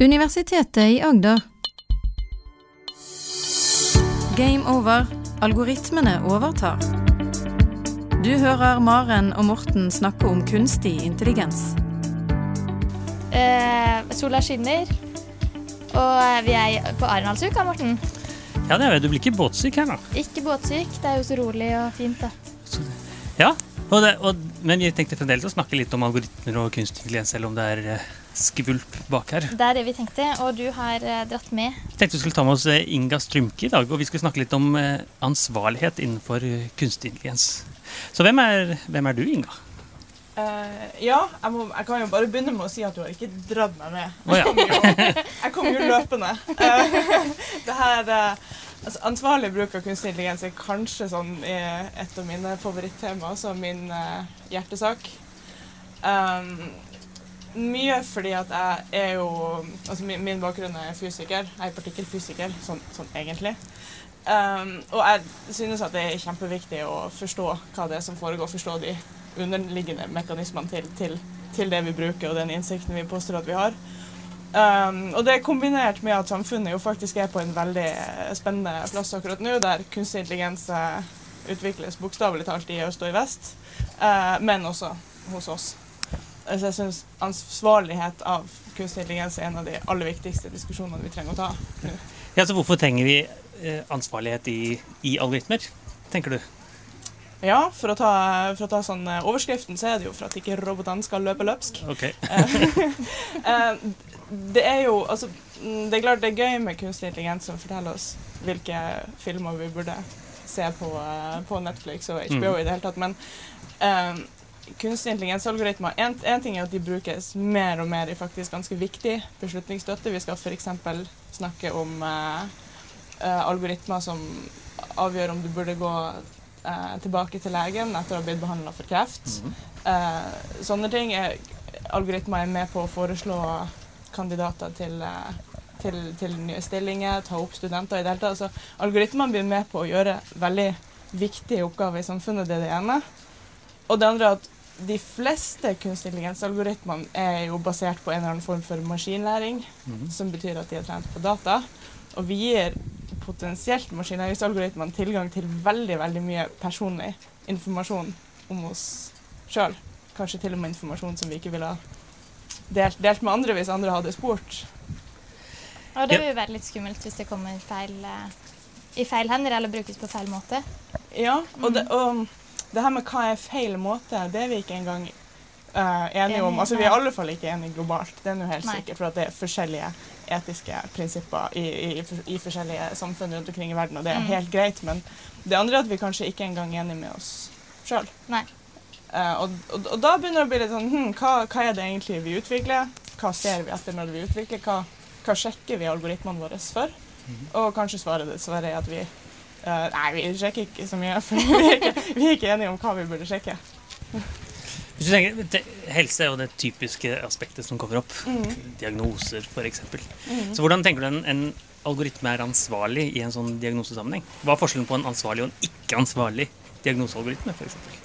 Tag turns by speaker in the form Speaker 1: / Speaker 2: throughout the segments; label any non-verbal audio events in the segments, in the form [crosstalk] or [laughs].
Speaker 1: Universitetet i Agder. Game over. Algoritmene overtar. Du hører Maren og Morten snakke om kunstig intelligens.
Speaker 2: Eh, sola skinner, og vi er på Arendalsuka, Morten.
Speaker 3: Ja, det er, du blir ikke båtsyk her, da.
Speaker 2: Ikke båtsyk, det er jo så rolig og fint, da.
Speaker 3: Ja, og det, og, Men vi tenkte fremdeles å snakke litt om algoritmer og kunstig intelligens, selv om det er eh, skvulp bak her.
Speaker 2: Det er det vi tenkte, og du har eh, dratt med.
Speaker 3: Jeg tenkte vi skulle ta med oss eh, Inga Strymke i dag, og vi skulle snakke litt om eh, ansvarlighet innenfor kunstig intelligens. Så hvem er, hvem er du, Inga?
Speaker 4: Uh, ja, jeg, må, jeg kan jo bare begynne med å si at du har ikke dratt meg med.
Speaker 3: Oh, ja.
Speaker 4: Jeg kom jo, løpende. Uh, det her, uh, altså, ansvarlig bruk av kunstig intelligens er kanskje sånn et av mine favorittema, altså min hjertesak. Um, mye fordi at jeg er jo Altså min, min bakgrunn er fysiker. Jeg er partikkelfysiker, sånn, sånn egentlig. Um, og jeg synes at det er kjempeviktig å forstå hva det er som foregår, forstå de underliggende mekanismene til, til, til det vi bruker, og den innsikten vi påstår at vi har. Um, og det er kombinert med at samfunnet jo faktisk er på en veldig spennende plass akkurat nå, der kunstig intelligens eh, utvikles bokstavelig talt i øst og i vest, uh, men også hos oss. Altså jeg syns ansvarlighet av kunstig intelligens er en av de aller viktigste diskusjonene vi trenger å ta.
Speaker 3: Ja, så Hvorfor trenger vi eh, ansvarlighet i, i algoritmer, tenker du?
Speaker 4: Ja, for å ta, for å ta sånn eh, overskriften, så er det jo for at ikke robotene skal løpe løpsk.
Speaker 3: Ok. [laughs]
Speaker 4: Eh, det er jo altså, mm, Det er klart det er gøy med kunstig intelligens som forteller oss hvilke filmer vi burde se på, på Netflix og HBO
Speaker 3: Mm.
Speaker 4: i det hele tatt, men eh, kunstig intelligens-algoritmer en, en ting er at de brukes mer og mer i faktisk ganske viktig beslutningsstøtte. Vi skal f.eks. snakke om eh, eh, algoritmer som avgjør om du burde gå eh, tilbake til legen etter å ha blitt behandla for kreft.
Speaker 3: Mhm.
Speaker 4: Eh, sånne ting er algoritmer er med på å foreslå kandidater til, eh, til, til nye stillinger, ta opp studenter i det hele tatt. Altså, algoritmene blir med på å gjøre veldig viktige oppgaver i samfunnet, det er det ene. Og det andre er at de fleste kunstig intelligens-algoritmene er jo basert på en eller annen form for maskinlæring,
Speaker 3: Mhm.
Speaker 4: som betyr at de er trent på data. Og vi gir potensielt maskinlæringsalgoritmene tilgang til veldig, veldig mye personlig informasjon om oss sjøl. Kanskje til og med informasjon som vi ikke ville ha delt, delt med andre hvis andre hadde spurt.
Speaker 2: Og det vil jo være litt skummelt hvis det kommer feil, eh, i feil hender eller brukes på feil måte.
Speaker 4: Ja, og det, og det her med hva er feil måte, det er vi ikke engang uh, enige om. Altså, vi er i alle fall ikke enige globalt. Det er nå helt
Speaker 2: Nei.
Speaker 4: sikkert, for at det er forskjellige etiske prinsipper i, i, i forskjellige samfunn rundt omkring i verden, og det er
Speaker 2: Mm.
Speaker 4: helt greit. Men det andre er at vi kanskje ikke engang er enige med oss sjøl.
Speaker 2: Uh,
Speaker 4: og, og, og da begynner det å bli litt sånn hm, hva, hva er det egentlig vi utvikler? Hva ser vi etter når vi utvikler? Hva, hva sjekker vi algoritmene våre for? Og kanskje svaret dessverre er at vi eh, Nei, vi sjekker ikke så mye, [laughs] for vi er ikke, vi er ikke enige om hva vi burde sjekke.
Speaker 3: Hvis du tenker, Helse er jo det typiske aspektet som kommer opp.
Speaker 4: Mm.
Speaker 3: Diagnoser, f.eks.
Speaker 4: Mm.
Speaker 3: Så hvordan tenker du en, en algoritme er ansvarlig i en sånn diagnosesammenheng? Hva er forskjellen på en ansvarlig og en ikke-ansvarlig diagnosealgoritme? For eksempel?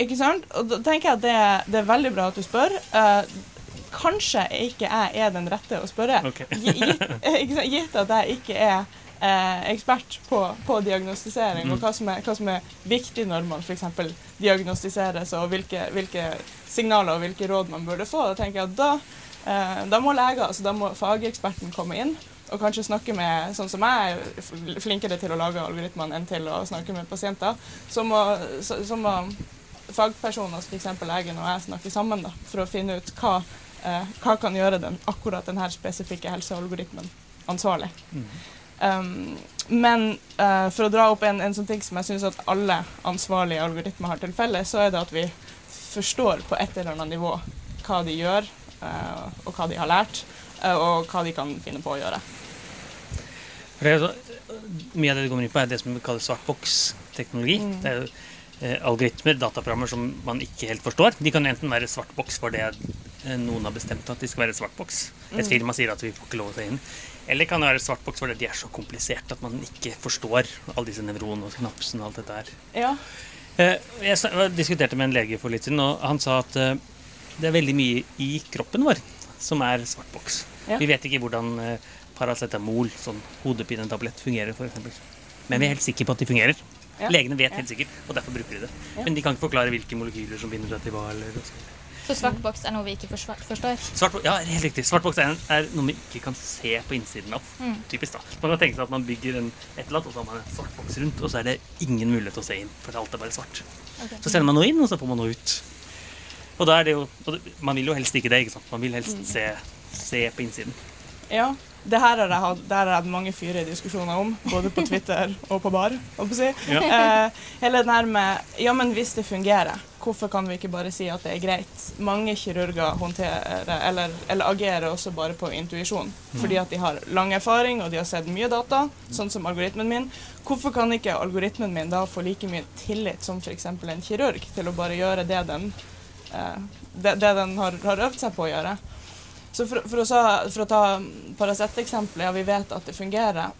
Speaker 4: Ikke sant? Og da tenker jeg at det, det er veldig bra at du spør. Kanskje ikke jeg er den rette å spørre. okay. Gitt, [laughs] gitt at jeg ikke er eh, ekspert på, på diagnostisering,
Speaker 3: Mm.
Speaker 4: og hva som, er, hva som er viktig når man f.eks. diagnostiseres, og hvilke, hvilke signaler og hvilke råd man burde få. Da tenker jeg at da, eh, da må leger, altså da må fageksperten komme inn. Og kanskje snakke med, sånn som jeg er flinkere til å lage algoritmene enn til å snakke med pasienter, så må, så, så må fagpersoner, f.eks. legen og jeg, snakker sammen da, for å finne ut hva, eh, hva kan gjøre den, akkurat denne spesifikke helsealgoritmen ansvarlig. Um, men eh, for å dra opp en, en sånn ting som jeg syns at alle ansvarlige algoritmer har til felles, så er det at vi forstår på et eller annet nivå hva de gjør, eh, og hva de har lært, eh, og hva de kan finne på å gjøre.
Speaker 3: For det er så, mye av det du kommer inn på, er det som vi kaller svartboks-teknologi.
Speaker 4: Mm.
Speaker 3: Det er jo algoritmer, dataprogrammer som man ikke helt forstår. De kan enten være svart boks for det eh, noen har bestemt at de skal være svart boks. Et
Speaker 4: Mm.
Speaker 3: firma sier at vi får ikke lov å ta inn. Eller kan det være svart boks fordi de er så kompliserte at man ikke forstår alle disse nevronene og knapsene og alt dette her.
Speaker 4: Ja.
Speaker 3: Eh, Jeg diskuterte med en lege for litt siden, og han sa at eh, det er veldig mye i kroppen vår som er svartboks.
Speaker 4: Ja.
Speaker 3: Vi vet ikke hvordan eh, paracetamol, sånn hodepinetablett, fungerer, f.eks. Men vi er helt sikre på at de fungerer.
Speaker 4: Ja.
Speaker 3: Legene vet helt sikkert, og derfor bruker de det. Men de kan ikke forklare hvilke molekyler som binder seg til hva. eller.
Speaker 2: Så svart boks er noe vi ikke forstår.
Speaker 3: Svart, ja, helt riktig. Svart boks er, er noe vi ikke kan se på innsiden av.
Speaker 2: Mm.
Speaker 3: Typisk da. Man kan tenke seg at man bygger en, et eller annet, og så har man en svart boks rundt, og så er det ingen mulighet til å se inn, for alt er bare svart.
Speaker 2: Okay.
Speaker 3: Så sender man noe inn, og så får man noe ut. Og da er det jo, Man vil jo helst ikke det. ikke sant? Man vil helst
Speaker 4: Mm.
Speaker 3: se, se på innsiden.
Speaker 4: Ja. Det her har jeg hatt, hatt mange fyre diskusjoner om, både på Twitter og på bar. si.
Speaker 3: Ja.
Speaker 4: Eh, hele den her med Ja, men hvis det fungerer, hvorfor kan vi ikke bare si at det er greit? Mange kirurger håndterer, eller, eller agerer også bare på intuisjon. Fordi at de har lang erfaring, og de har sett mye data, sånn som algoritmen min. Hvorfor kan ikke algoritmen min da få like mye tillit som f.eks. en kirurg, til å bare gjøre det den, eh, det, det den har, har øvd seg på å gjøre? Så for, for, å, for å ta Paracet-eksempelet, ja, vi vet at det fungerer.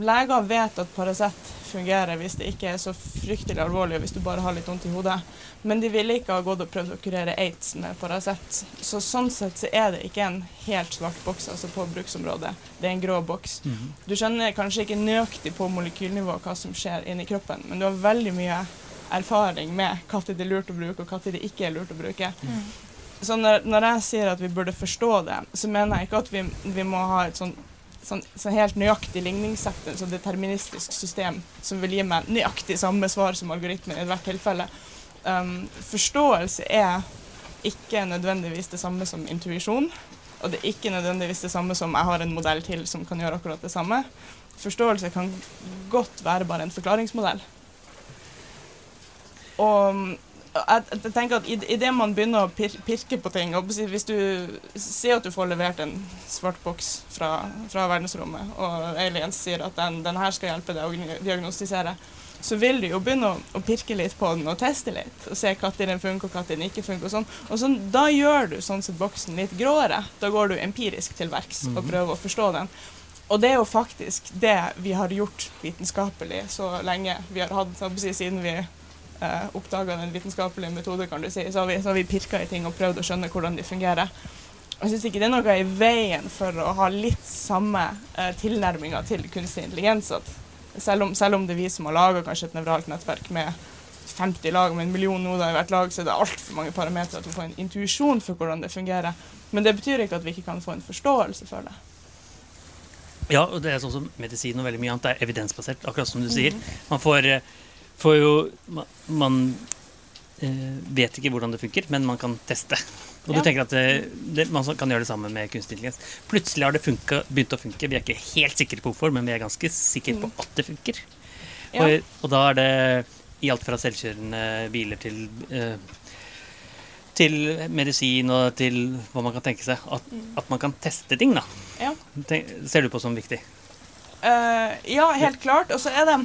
Speaker 4: Leger vet at Paracet fungerer hvis det ikke er så fryktelig alvorlig, og hvis du bare har litt vondt i hodet. Men de ville ikke ha gått og prøvd å kurere aids med Paracet. Så sånn sett så er det ikke en helt svart boks altså på bruksområdet. Det er en grå boks. Du skjønner kanskje ikke nøyaktig på molekylnivå hva som skjer inni kroppen, men du har veldig mye erfaring med når det er lurt å bruke, og når det ikke er lurt å bruke.
Speaker 2: Mm.
Speaker 4: Så når, når jeg sier at vi burde forstå det, så mener jeg ikke at vi, vi må ha et sånn, sånn, sånn helt nøyaktig ligningssett, et sånn deterministisk system som vil gi meg nøyaktig samme svar som algoritmen i hvert tilfelle. Um, forståelse er ikke nødvendigvis det samme som intuisjon. Og det er ikke nødvendigvis det samme som jeg har en modell til som kan gjøre akkurat det samme. Forståelse kan godt være bare en forklaringsmodell. Og mm, jeg, tenker at Idet man begynner å pirke på ting og Hvis du sier at du får levert en svart boks fra, fra verdensrommet, og aliens sier at den, den her skal hjelpe deg å diagnostisere, så vil du jo begynne å, å pirke litt på den og teste litt. Og se når den funker og når den ikke funker. Og sånn. Og sånn, da gjør du sånn sett boksen litt gråere. Da går du empirisk til verks og
Speaker 3: Mhm.
Speaker 4: prøver å forstå den. Og det er jo faktisk det vi har gjort vitenskapelig så lenge vi har hatt, siden vi eh, oppdaga den vitenskapelige metode, kan du si, så har vi, så har vi pirka i ting og prøvd å skjønne hvordan de fungerer. Jeg syns ikke det er noe i veien for å ha litt samme eh, tilnærminga til kunstig intelligens. Selv, om, selv om det er vi som har laga kanskje et nevralt nettverk med 50 lag med en million noder i hvert lag, så er det altfor mange parametere at vi får en intuisjon for hvordan det fungerer. Men det betyr ikke at vi ikke kan få en forståelse for det.
Speaker 3: Ja, og det er sånn som medisin og veldig mye annet. Det er evidensbasert, akkurat som du sier. Man får, eh, får jo Man, man eh, vet ikke hvordan det funker, men man kan teste. Og
Speaker 4: Ja.
Speaker 3: du tenker at det, det, man kan gjøre det samme med kunstig intelligens. Plutselig har det funka, begynt å funke. Vi er ikke helt sikre på hvorfor, men vi er ganske sikre på at det funker.
Speaker 4: Ja.
Speaker 3: Og, og da er det i alt fra selvkjørende biler til eh, til medisin og til hva man kan tenke seg. At, at man kan teste ting, da.
Speaker 4: Ja.
Speaker 3: Tenk, ser du på som viktig?
Speaker 4: Uh, ja, helt klart. Og så er det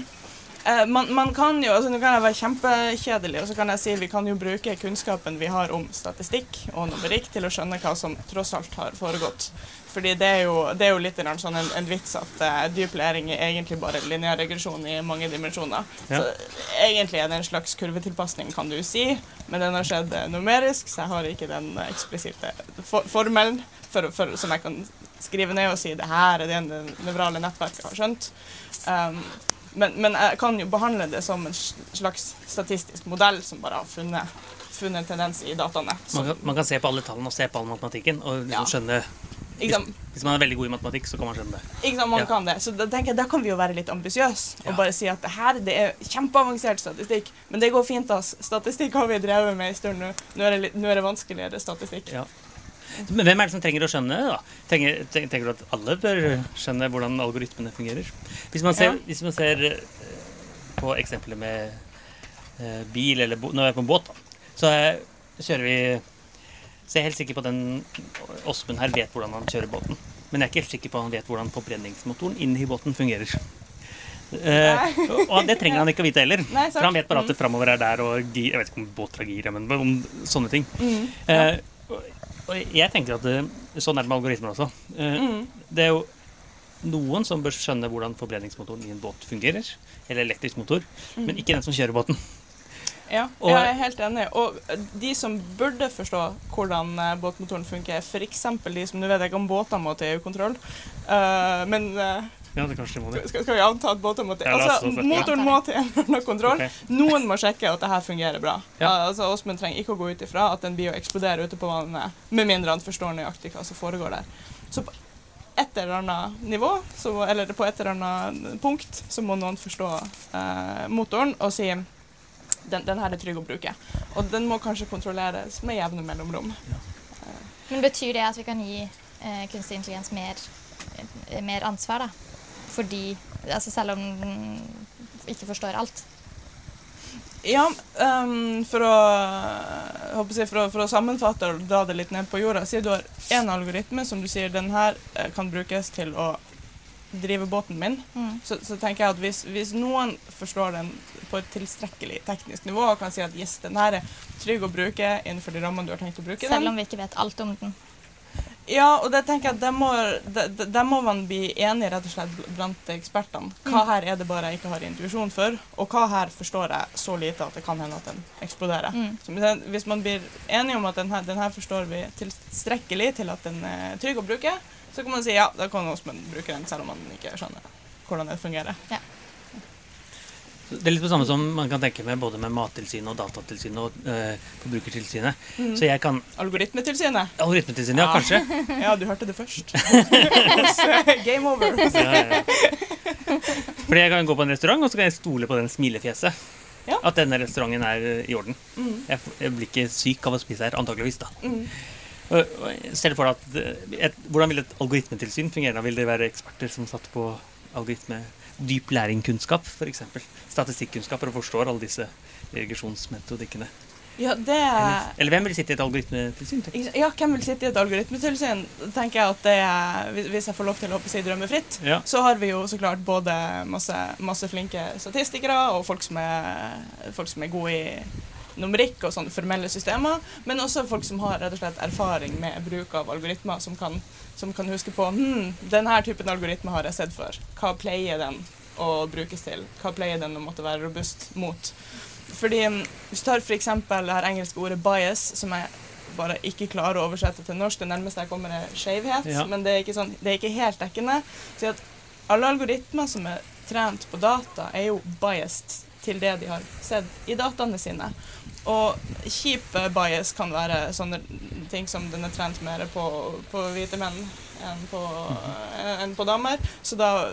Speaker 4: eh, man, man kan jo, altså Nå kan jeg være kjempekjedelig, og så kan jeg si vi kan jo bruke kunnskapen vi har om statistikk og numerikk til å skjønne hva som tross alt har foregått. Fordi det er jo, det er jo litt sånn en, en vits at uh, dyp læring er egentlig bare lineær regresjon i mange dimensjoner.
Speaker 3: Ja.
Speaker 4: Så egentlig er det en slags kurvetilpasning, kan du si, men den har skjedd numerisk, så jeg har ikke den eksplisitte for formelen for, for, som jeg kan skrive ned og si det her er det det nevrale nettverket har skjønt. Um, men, men jeg kan jo behandle det som en slags statistisk modell som bare har funnet, funnet en tendens i dataene.
Speaker 3: Man kan, man kan se på alle tallene og se på all matematikken. Og liksom
Speaker 4: Ja.
Speaker 3: skjønne
Speaker 4: hvis.
Speaker 3: Hvis man er veldig god i matematikk, så kan man skjønne det.
Speaker 4: Ikke sant, man
Speaker 3: Ja.
Speaker 4: kan det. Så da tenker jeg, da kan vi jo være litt ambisiøse og
Speaker 3: Ja.
Speaker 4: bare si at det her det er kjempeavansert statistikk, men det går fint. ass. Statistikk har vi drevet med en stund nå. Nå er det, litt, nå er det vanskeligere statistikk.
Speaker 3: Ja. Men hvem er det som trenger å skjønne det? Tenker, tenker du at alle bør skjønne hvordan algoritmene fungerer? Hvis man ser,
Speaker 4: Ja.
Speaker 3: hvis man ser eh, på eksempelet med eh, bil eller Når vi er på båt, da, så er, kjører vi Så jeg er helt sikker på at den Åsmund her vet hvordan han kjører båten. Men jeg er ikke helt sikker på at han vet hvordan forbrenningsmotoren inni båten fungerer. Uh, og det trenger han ikke å vite heller.
Speaker 4: Nei.
Speaker 3: For han vet bare at det framover er der, og jeg vet ikke om båter har gir, men om sånne ting.
Speaker 4: Mm.
Speaker 3: ja. og, og jeg tenker at det, sånn er det med algoritmer også. Eh,
Speaker 4: Mm.
Speaker 3: Det er jo noen som bør skjønne hvordan forbrenningsmotoren i en båt fungerer, eller elektrisk motor,
Speaker 4: Mm.
Speaker 3: men ikke den som kjører båten.
Speaker 4: Ja,
Speaker 3: Og-
Speaker 4: jeg er helt enig. Og de som burde forstå hvordan eh, båtmotoren funker, f.eks. de som nå vet ikke om båter må til EU-kontroll, uh, men eh,
Speaker 3: Ja, det kanskje må det.
Speaker 4: skal, skal vi anta at båter må til
Speaker 3: Ja,
Speaker 4: Altså, motoren må til en eller annen kontroll. Noen må sjekke at det her fungerer bra.
Speaker 3: Ja.
Speaker 4: Altså, Åsmund trenger ikke å gå ut ifra at den blir å eksplodere ute på vannet, med mindre han forstår nøyaktig hva som foregår der. Så på et eller annet nivå, så, eller på et eller annet punkt, så må noen forstå eh, motoren og si den, den her er trygg å bruke. Og den må kanskje kontrolleres med jevne mellomrom.
Speaker 2: Men betyr det at vi kan gi eh, kunstig intelligens mer, mer ansvar, da? Fordi altså Selv om den ikke forstår alt.
Speaker 4: Ja, um, for, å, jeg for, å, for å sammenfatte og dra det litt ned på jorda, si du har én algoritme som du sier den her eh, kan brukes til å drive båten min,
Speaker 2: Mm.
Speaker 4: så, så tenker jeg at hvis, hvis noen forstår den på et tilstrekkelig teknisk nivå og kan si at yes, den her er trygg å bruke innenfor de rammene du har tenkt å bruke
Speaker 2: Selv
Speaker 4: den,
Speaker 2: om vi ikke vet alt om den.
Speaker 4: Ja, og det tenker jeg der må, må man bli enig rett og slett blant ekspertene. Hva
Speaker 2: Mm.
Speaker 4: her er det bare jeg ikke har intuisjon for, og hva her forstår jeg så lite at det kan hende at den eksploderer.
Speaker 2: Mm.
Speaker 4: Så hvis man blir enig om at den her, den her forstår vi tilstrekkelig til at den er trygg å bruke, så kan man si ja, da kan Åsmund bruke den selv om man ikke skjønner hvordan det fungerer.
Speaker 3: Det er litt på samme som man kan tenke med både med Mattilsynet og Datatilsynet og eh, Forbrukertilsynet.
Speaker 4: Mm.
Speaker 3: Så jeg kan
Speaker 4: Algoritmetilsynet.
Speaker 3: Algoritmetilsynet, ja,
Speaker 4: Ja.
Speaker 3: kanskje. [laughs]
Speaker 4: Ja, du hørte det først. Hos, [laughs] [laughs] Game over.
Speaker 3: Ja, ja. Fordi jeg kan gå på en restaurant, og så kan jeg stole på den smilefjeset.
Speaker 4: Ja.
Speaker 3: At denne restauranten er eh, i orden.
Speaker 4: Mm.
Speaker 3: Jeg, jeg blir ikke syk av å spise her, antakeligvis. da.
Speaker 4: Mm.
Speaker 3: Ser du for deg at eh, et, Hvordan vil et algoritmetilsyn fungere? Vil det være eksperter som satt på algoritme dyp læringkunnskap, f.eks.? Statistikkunnskaper og forstår alle disse regresjonsmetodikkene?
Speaker 4: Ja, det
Speaker 3: Eller, eller hvem vil sitte i et algoritmetilsyn?
Speaker 4: Ja, hvem vil sitte i et algoritmetilsyn? tenker jeg at det er, hvis- jeg får lov til å si drømme fritt,
Speaker 3: Ja.
Speaker 4: så har vi jo så klart både masse, masse flinke statistikere og folk som, er, folk som er gode i numerikk og sånne formelle systemer, men også folk som har rett og slett erfaring med bruk av algoritmer, som kan, som kan huske på hm, denne typen algoritme har jeg sett før. Hva pleier den å brukes til? Hva pleier den å måtte være robust mot? Fordi mm, Hvis du tar f.eks. det her engelske ordet 'bias', som jeg bare ikke klarer å oversette til norsk, det nærmeste jeg kommer, er skjevhet,
Speaker 3: Ja.
Speaker 4: men det er, ikke sånn, det er ikke helt dekkende. Så at alle algoritmer som er trent på data, er jo biased til det de har sett i dataene sine. Og kjip eh, bias kan være sånne ting som den er trent mer på, på hvite menn enn på, eh, enn på damer. Så da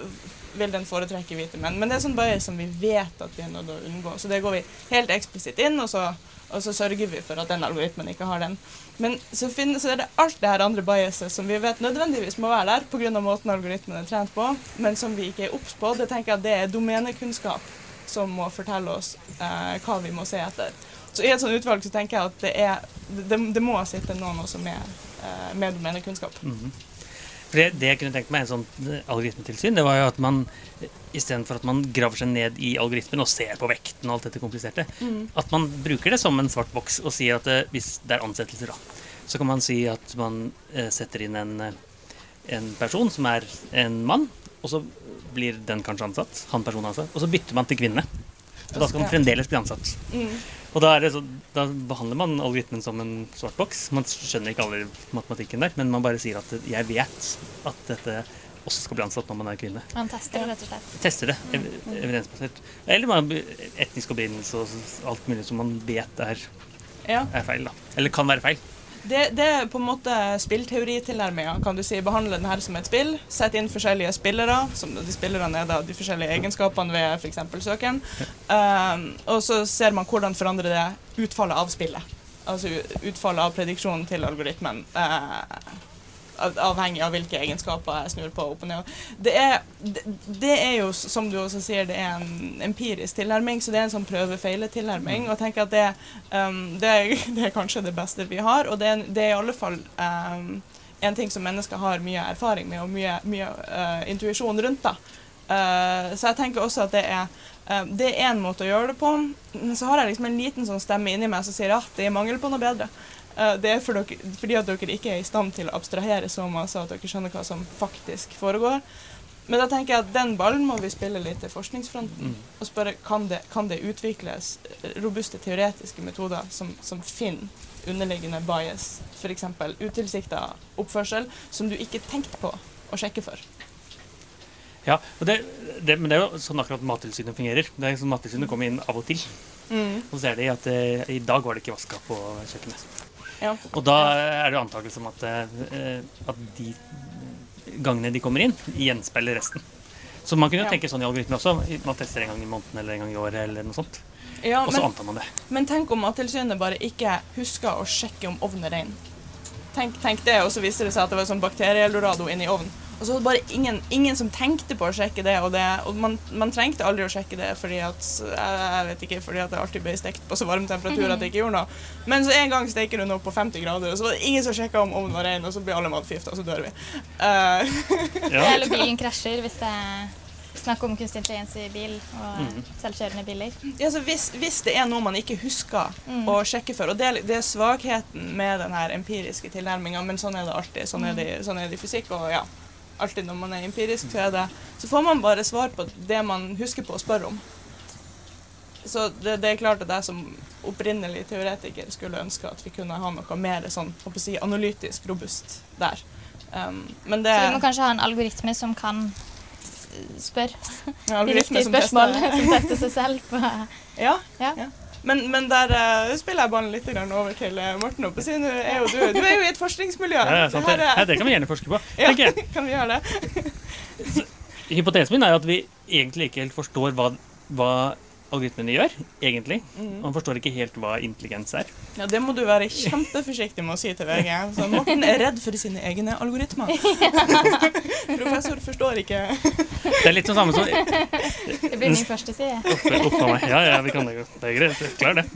Speaker 4: vil den foretrekke hvite menn. Men det er sånn bias som vi vet at vi er nødt til å unngå. Så det går vi helt eksplisitt inn, og så, og så sørger vi for at den algoritmen ikke har den. Men så, finnes, så er det alt det her andre biaset som vi vet nødvendigvis må være der pga. måten algoritmen er trent på, men som vi ikke er obs på. Det tenker jeg at det er domenekunnskap som må fortelle oss eh, hva vi må se etter. Så i et sånt utvalg så tenker jeg at det, er, det, det må sitte noen også med, eh, med domenekunnskap.
Speaker 3: Mhm. For det, det jeg kunne tenkt meg en sånn eh, algoritmetilsyn, det var jo at man eh, istedenfor at man graver seg ned i algoritmen og ser på vekten og alt dette kompliserte, at man bruker det som en svart boks og sier at hvis det er ansettelser, da, så kan man si at man setter inn en, en person som er en mann, og så blir den kanskje ansatt, han personen ansatt, og så bytter man til kvinne. Og da skal man fremdeles bli ansatt.
Speaker 4: Mm.
Speaker 3: Og da, er så, da behandler man algoritmen som en svart boks. Man skjønner ikke alle matematikken der, men man bare sier at jeg vet at dette også skal bli ansatt når man er kvinne.
Speaker 2: Man tester det, rett og slett.
Speaker 3: Tester det ev evidensbasert. Eller man, etnisk opprinnelse og alt mulig som man vet er,
Speaker 4: Ja.
Speaker 3: er feil. da. Eller kan være feil.
Speaker 4: Det, er på en måte spillteoritilnærminga, kan du si. Behandle den her som et spill. Sette inn forskjellige spillere. Som de spillerne er da de forskjellige egenskapene ved f.eks. søkeren. Um, og så ser man hvordan forandrer det utfallet av spillet. Altså utfallet av prediksjonen til algoritmen. av- avhengig av hvilke egenskaper jeg snur på opp og ned. Det er, det, det er jo, som du også sier, det er en empirisk tilnærming, så det er en sånn prøve-feile-tilnærming. Og jeg tenker at det, um, det, [laughs] det er kanskje det beste vi har, og det er, det er i alle fall um, en ting som mennesker har mye erfaring med, og mye, mye uh, intuisjon rundt. da. Uh, så jeg tenker også at det er uh, det er én måte å gjøre det på, men så har jeg liksom en liten sånn stemme inni meg som sier at det er mangel på noe bedre. Uh, det er for dere, fordi at dere ikke er i stand til å abstrahere så masse at dere skjønner hva som faktisk foregår. men da tenker jeg at den ballen må vi spille litt til forskningsfronten.
Speaker 3: Mm.
Speaker 4: Og spørre kan det, kan det utvikles robuste teoretiske metoder som, som finner underliggende bias, f.eks. utilsikta oppførsel, som du ikke tenkte på å sjekke for.
Speaker 3: Ja, det, det, men det er jo sånn akkurat Mattilsynet fungerer. Det er sånn Mattilsynet kommer inn av og til, og så ser de at eh, i dag var det ikke vaska på kjøkkenet.
Speaker 4: Ja.
Speaker 3: Og da er det jo antakelse om at, eh, at de gangene de kommer inn, gjenspeiler resten. Så man kunne jo
Speaker 4: Ja.
Speaker 3: tenke sånn i algoritmer også. Man tester en gang i måneden eller en gang i året eller noe sånt.
Speaker 4: Ja,
Speaker 3: Og så
Speaker 4: men,
Speaker 3: antar man det.
Speaker 4: men tenk om Mattilsynet bare ikke husker å sjekke om ovnen er rein. Tenk, tenk det, og så viser det seg at det var sånn bakterieeldorado inni ovnen. Og så var det bare ingen, ingen som tenkte på å sjekke det, og, det, og man, man trengte aldri å sjekke det fordi at jeg, vet ikke, fordi at det alltid ble stekt på så varm temperatur at det ikke gjorde noe. Men så en gang steker du noe på 50 grader, og så var det ingen som sjekka om ovnen var ren, og så blir alle matforgifta, og så dør vi. Uh.
Speaker 3: Ja.
Speaker 2: Eller [laughs] bilen krasjer hvis det er snakk om kunstig intelligens i bil og
Speaker 3: mm.
Speaker 2: selvkjørende biler.
Speaker 4: Ja, så hvis, hvis det er noe man ikke husker
Speaker 2: Mm.
Speaker 4: å sjekke for, og det det er svakheten med den empiriske tilnærminga, men sånn er det alltid. Sånn er det, sånn er det i fysikk, og ja, alltid når man er empirisk, så er det Så får man bare svar på det man husker på å spørre om. Så det, det er klart at jeg som opprinnelig teoretiker skulle ønske at vi kunne ha noe mer sånn, si, analytisk robust der. Um, men det
Speaker 2: Så vi må kanskje ha en algoritme som kan spørre
Speaker 4: ja,
Speaker 2: de riktige spørsmål, som tester seg selv på
Speaker 4: Ja,
Speaker 2: Ja.
Speaker 4: ja. Men, men der uh, spiller jeg ballen litt over til eh, Morten. oppe, siden du er jo, du, du er jo i et forskningsmiljø.
Speaker 3: Ja,
Speaker 4: Det her er-
Speaker 3: ja, det kan vi gjerne forske på. [laughs]
Speaker 4: Ja. [laughs] Kan vi gjøre det?
Speaker 3: Hypotesen min er jo at vi egentlig ikke helt forstår hva, hva algoritmene gjør, egentlig.
Speaker 4: Mm.
Speaker 3: Man forstår ikke helt hva intelligens er.
Speaker 4: Ja, Det må du være kjempeforsiktig med å si til VG. Så Morten er redd for sine egne algoritmer. [laughs] Professor forstår ikke
Speaker 3: Det er litt sånn samme som
Speaker 2: Det blir min første side.
Speaker 3: Uff meg. Ja, ja, vi kan det jo. Det er greit. Jeg klarer det.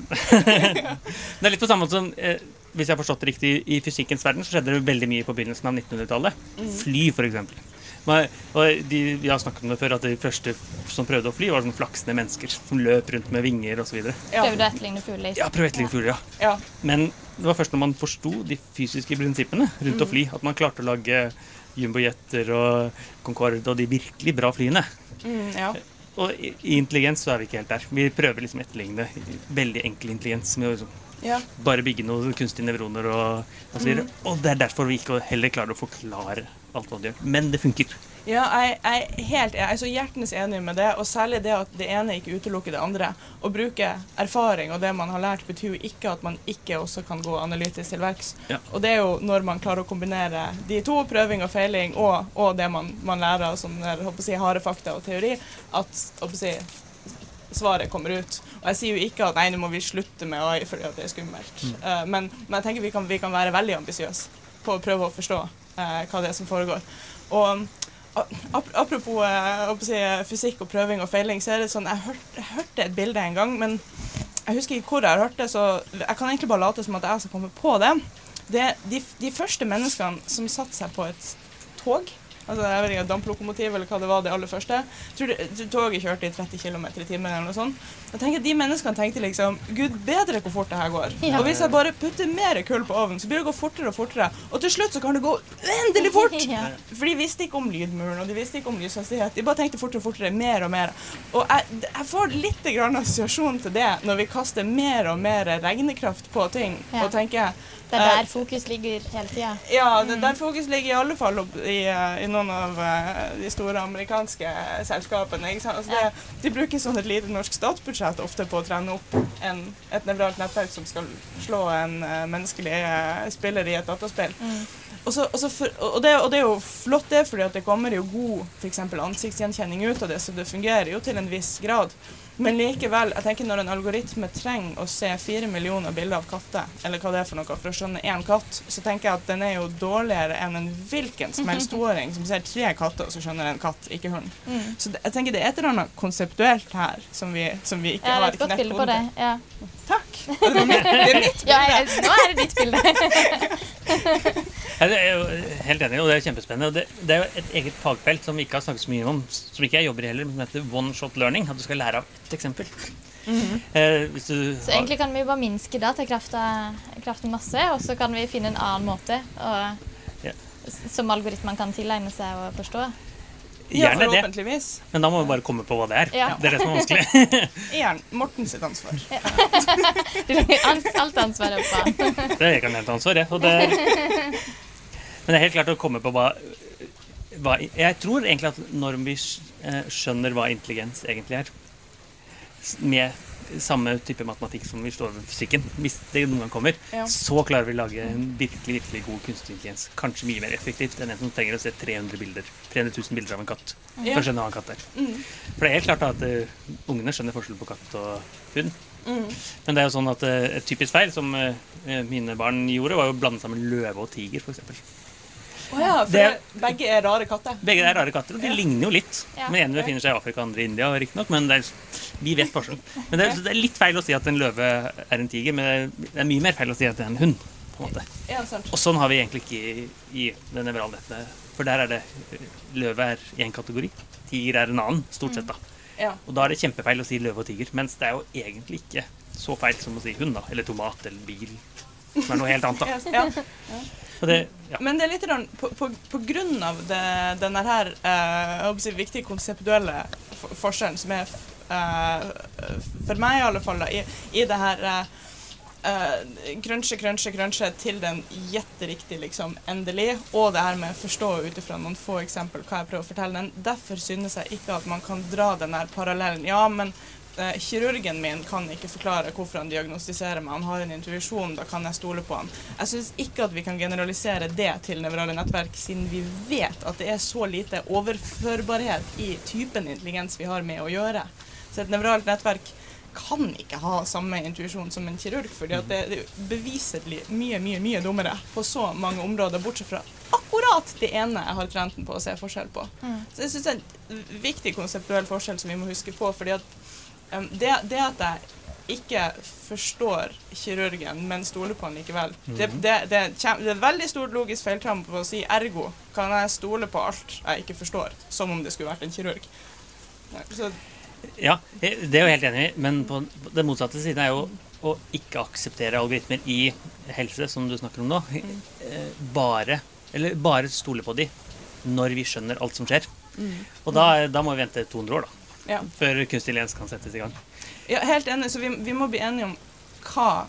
Speaker 3: Det er litt på samme måte som eh, Hvis jeg har forstått det riktig, i fysikkens verden så skjedde det veldig mye på begynnelsen av 1900-tallet. Fly, f.eks. Og de, vi har snakket om det før, at de første som prøvde å fly, var sånn flaksende mennesker som løp rundt med vinger osv.
Speaker 4: Ja.
Speaker 2: Prøvde å etterligne fugler.
Speaker 3: Ja, prøv etterligne fugler, ja.
Speaker 4: ja.
Speaker 3: Men det var først når man forsto de fysiske prinsippene rundt å fly, at man klarte å lage jumbojeter og Concorde og de virkelig bra flyene.
Speaker 4: Mm, ja.
Speaker 3: Og i intelligens så er vi ikke helt der. Vi prøver liksom å etterligne veldig enkel intelligens med å liksom
Speaker 4: ja.
Speaker 3: bare bygge noen kunstige nevroner og, og mm. Og det er derfor vi ikke heller klarer å forklare alt hva de gjør. Men det funker.
Speaker 4: Ja, jeg, jeg, helt, jeg er så hjertens enig med det, og særlig det at det ene ikke utelukker det andre. Å bruke erfaring og det man har lært, betyr jo ikke at man ikke også kan gå analytisk til verks.
Speaker 3: Ja.
Speaker 4: Og det er jo når man klarer å kombinere de to, prøving og feiling, og, og det man, man lærer er, å si, harde fakta og teori, at si, svaret kommer ut. Og jeg sier jo ikke at nei, nå må vi slutte med AI fordi at det er skummelt. Eh, men, men jeg tenker vi kan, vi kan være veldig ambisiøse på å prøve å forstå uh, hva det er som foregår. Og ap apropos si, fysikk og prøving og feiling, så er det sånn Jeg, hørt, jeg hørte et bilde en gang, men jeg husker ikke hvor jeg har hørt det, så jeg kan egentlig bare late som at jeg skal komme på det. Det de, de første menneskene som satte seg på et tog Altså, jeg vet ikke, Damplokomotiv eller hva det var, det aller første. Jeg tror det, toget kjørte i 30 km i timen eller noe sånt. Jeg tenker De menneskene tenkte liksom Gud bedre hvor fort det her går.
Speaker 2: Ja.
Speaker 4: Og hvis jeg bare putter mer kull på ovnen, så blir det gå fortere og fortere. Og til slutt så kan det gå uendelig fort! [laughs]
Speaker 2: Ja.
Speaker 4: For de visste ikke om lydmuren, og de visste ikke om lyshastighet. De bare tenkte fortere og fortere, mer og mer. Og jeg, jeg får litt grann assosiasjon til det når vi kaster mer og mer regnekraft på ting.
Speaker 2: Ja.
Speaker 4: Og tenker
Speaker 2: Det er der fokus ligger hele tida.
Speaker 4: ja, det, der fokus ligger i alle fall i, eh, i noen av eh, de store amerikanske selskapene. Altså det, de bruker sånn et lite norsk statsbudsjett ofte på å trene opp en, et nevralt nettverk som skal slå en eh, menneskelig eh, spiller i et dataspill.
Speaker 2: Mm.
Speaker 4: Og, så, og, så for, og, det, og det er jo flott, det, fordi det kommer jo god for ansiktsgjenkjenning ut av det, så det fungerer jo til en viss grad. Men likevel, jeg tenker når en algoritme trenger å se fire millioner bilder av katter, eller hva det er for noe, for å skjønne én katt, så tenker jeg at den er jo dårligere enn en hvilken som helst toåring som ser tre katter, og så skjønner en katt, ikke hund.
Speaker 2: Mm.
Speaker 4: Så det, jeg tenker det er et eller annet konseptuelt her som vi, som vi ikke
Speaker 2: Ja,
Speaker 4: har
Speaker 2: et godt bilde på det. Ja.
Speaker 4: Takk! Det er mitt, det er mitt [laughs]
Speaker 2: Ja, jeg, nå er det ditt bilde. [laughs]
Speaker 3: jeg er jo helt enig, og det er kjempespennende. Det, det er jo et eget fagfelt som vi ikke har snakket så mye om, som ikke jeg jobber i heller, som heter one shot learning. At du skal lære av et eksempel. eh, hvis du
Speaker 2: Så egentlig kan vi bare minske datakraften kraften masse, og så kan vi finne en annen måte å, yeah. som algoritmene kan tilegne seg og forstå.
Speaker 4: Ja,
Speaker 3: det, men da må vi bare komme på hva det er.
Speaker 2: Ja.
Speaker 3: Det er det som er vanskelig. [laughs]
Speaker 4: Igjen, Morten sitt ansvar.
Speaker 2: Du legger [laughs] alt, ansvaret på han.
Speaker 3: Det er jeg kan jeg ansvar, jeg. Det er, men det er helt klart å komme på hva, hva Jeg tror egentlig at når vi eh, skjønner hva intelligens egentlig er, med samme type matematikk som vi står ved fysikken, hvis det noen gang kommer,
Speaker 4: Ja.
Speaker 3: så klarer vi å lage en virkelig virkelig god kunstig intelligens. Kanskje mye mer effektivt enn en som trenger å se 300 bilder 300 000 bilder av en katt for å skjønne hva en katt er.
Speaker 4: Mm.
Speaker 3: For det er helt klart at uh, ungene skjønner forskjell på katt og hund.
Speaker 4: Mm.
Speaker 3: Men det er jo sånn at uh, et typisk feil som uh, mine barn gjorde, var jo å blande sammen løve og tiger, f.eks.
Speaker 4: Å ja, for
Speaker 3: Det-
Speaker 4: det, begge er rare katter.
Speaker 3: Begge er rare katter, og de
Speaker 4: Ja.
Speaker 3: ligner jo litt.
Speaker 2: Ja.
Speaker 3: Den ene befinner seg i Afrika, andre i India, riktignok, men det er, vi vet forskjellen. Men det er, det er litt feil å si at en løve er en tiger, men det er mye mer feil å si at det er en hund. på en måte.
Speaker 4: Ja, sant.
Speaker 3: Og sånn har vi egentlig ikke i, i det nevralnettet. For der er det løve er én kategori, tiger er en annen, stort sett. da.
Speaker 4: Ja.
Speaker 3: Og da er det kjempefeil å si løve og tiger, mens det er jo egentlig ikke så feil som å si hund, da. Eller tomat eller bil. Som er noe helt annet, da.
Speaker 4: Ja. [laughs]
Speaker 3: Det, ja.
Speaker 4: Men det er litt rann, på, på, på grunn av det, denne her eh, viktige konseptuelle for- forskjellen som er eh, for meg i alle fall da, i, i det her eh, crunche, crunche, crunche til den jetteriktige liksom endelig, og det her med å forstå ut ifra noen få eksempel hva jeg prøver å fortelle den. Derfor synes jeg ikke at man kan dra den der parallellen. Ja, men eh, kirurgen min kan ikke forklare hvorfor han diagnostiserer meg. Han har en intuisjon, da kan jeg stole på han. Jeg syns ikke at vi kan generalisere det til nevrale nettverk, siden vi vet at det er så lite overførbarhet i typen intelligens vi har med å gjøre. Så et nevralt nettverk kan ikke ha samme intuisjon som en kirurg, fordi at det, det er beviselig mye, mye, mye dummere på så mange områder, bortsett fra akkurat det ene jeg har trent den på å se forskjell på.
Speaker 2: Mm.
Speaker 4: Så jeg synes det er en viktig konseptuell forskjell som vi må huske på, fordi at um, det, det at jeg ikke forstår kirurgen, men stoler på han likevel. Det, det, det, er det er veldig stort logisk feiltram på å si ergo kan jeg stole på alt jeg ikke forstår, som om det skulle vært en kirurg. Så,
Speaker 3: ja, det er jo helt enig i, men på den motsatte siden er jo å ikke akseptere algoritmer i helse, som du snakker om nå, eh, bare, eller bare stole på de når vi skjønner alt som skjer. Og da, da må vi vente 200 år, da,
Speaker 4: ja.
Speaker 3: før kunstig lens kan settes i gang.
Speaker 4: Ja, helt enig. Så vi, vi må bli enige om hva,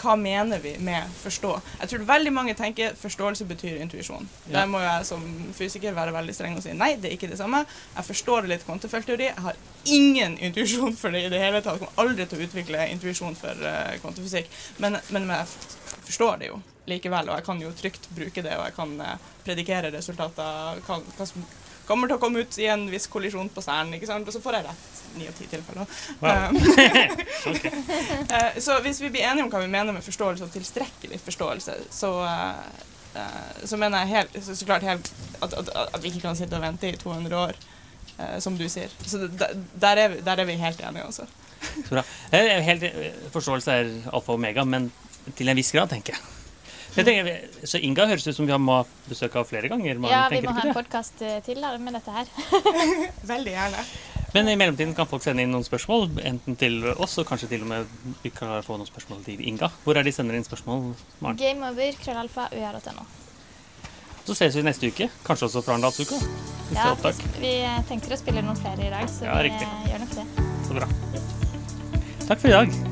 Speaker 4: hva mener vi med forstå. Jeg tror veldig mange tenker forståelse betyr intuisjon.
Speaker 3: Ja.
Speaker 4: Der må jeg som fysiker være veldig streng og si nei, det er ikke det samme. Jeg forstår litt kvantefeltteori. Jeg har ingen intuisjon for det i det hele tatt. Jeg kommer aldri til å utvikle intuisjon for uh, kvantefysikk. Men, men, men jeg forstår det jo likevel, og jeg kan jo trygt bruke det, og jeg kan eh, predikere resultater, hva, hva som kommer til å komme ut i en viss kollisjon på Cern, ikke sant? og så får jeg rett ni av ti tilfeller.
Speaker 3: Wow.
Speaker 4: Um, [laughs] [laughs] Eh, Så hvis vi blir enige om hva vi mener med forståelse og tilstrekkelig forståelse, så, uh, eh, så mener jeg helt, så, så klart helt at, at, at vi ikke kan sitte og vente i 200 år, eh, som du sier. Så der, der, er vi, der er vi helt enige, altså.
Speaker 3: Så bra. Helt, forståelse er alfa og omega, men til en viss grad, tenker jeg. Jeg tenker, så Inga høres ut som vi må ha besøk av flere ganger. Man
Speaker 2: Ja, vi må ha en podkast til da, med dette her. [laughs]
Speaker 4: Veldig gjerne.
Speaker 3: Men i mellomtiden kan folk sende inn noen spørsmål, enten til oss, og kanskje til og med vi kan få noen spørsmål til Inga. Hvor er de sender inn spørsmål, Maren?
Speaker 2: Gameover, krøllalfa, ua.no.
Speaker 3: Så ses vi neste uke. Kanskje også fra Arendalsuka.
Speaker 2: Ja, vi, vi tenker å spille noen flere i dag, så
Speaker 3: Ja,
Speaker 2: vi
Speaker 3: riktig.
Speaker 2: eh, gjør nok det.
Speaker 3: Så bra.
Speaker 2: Takk for i dag.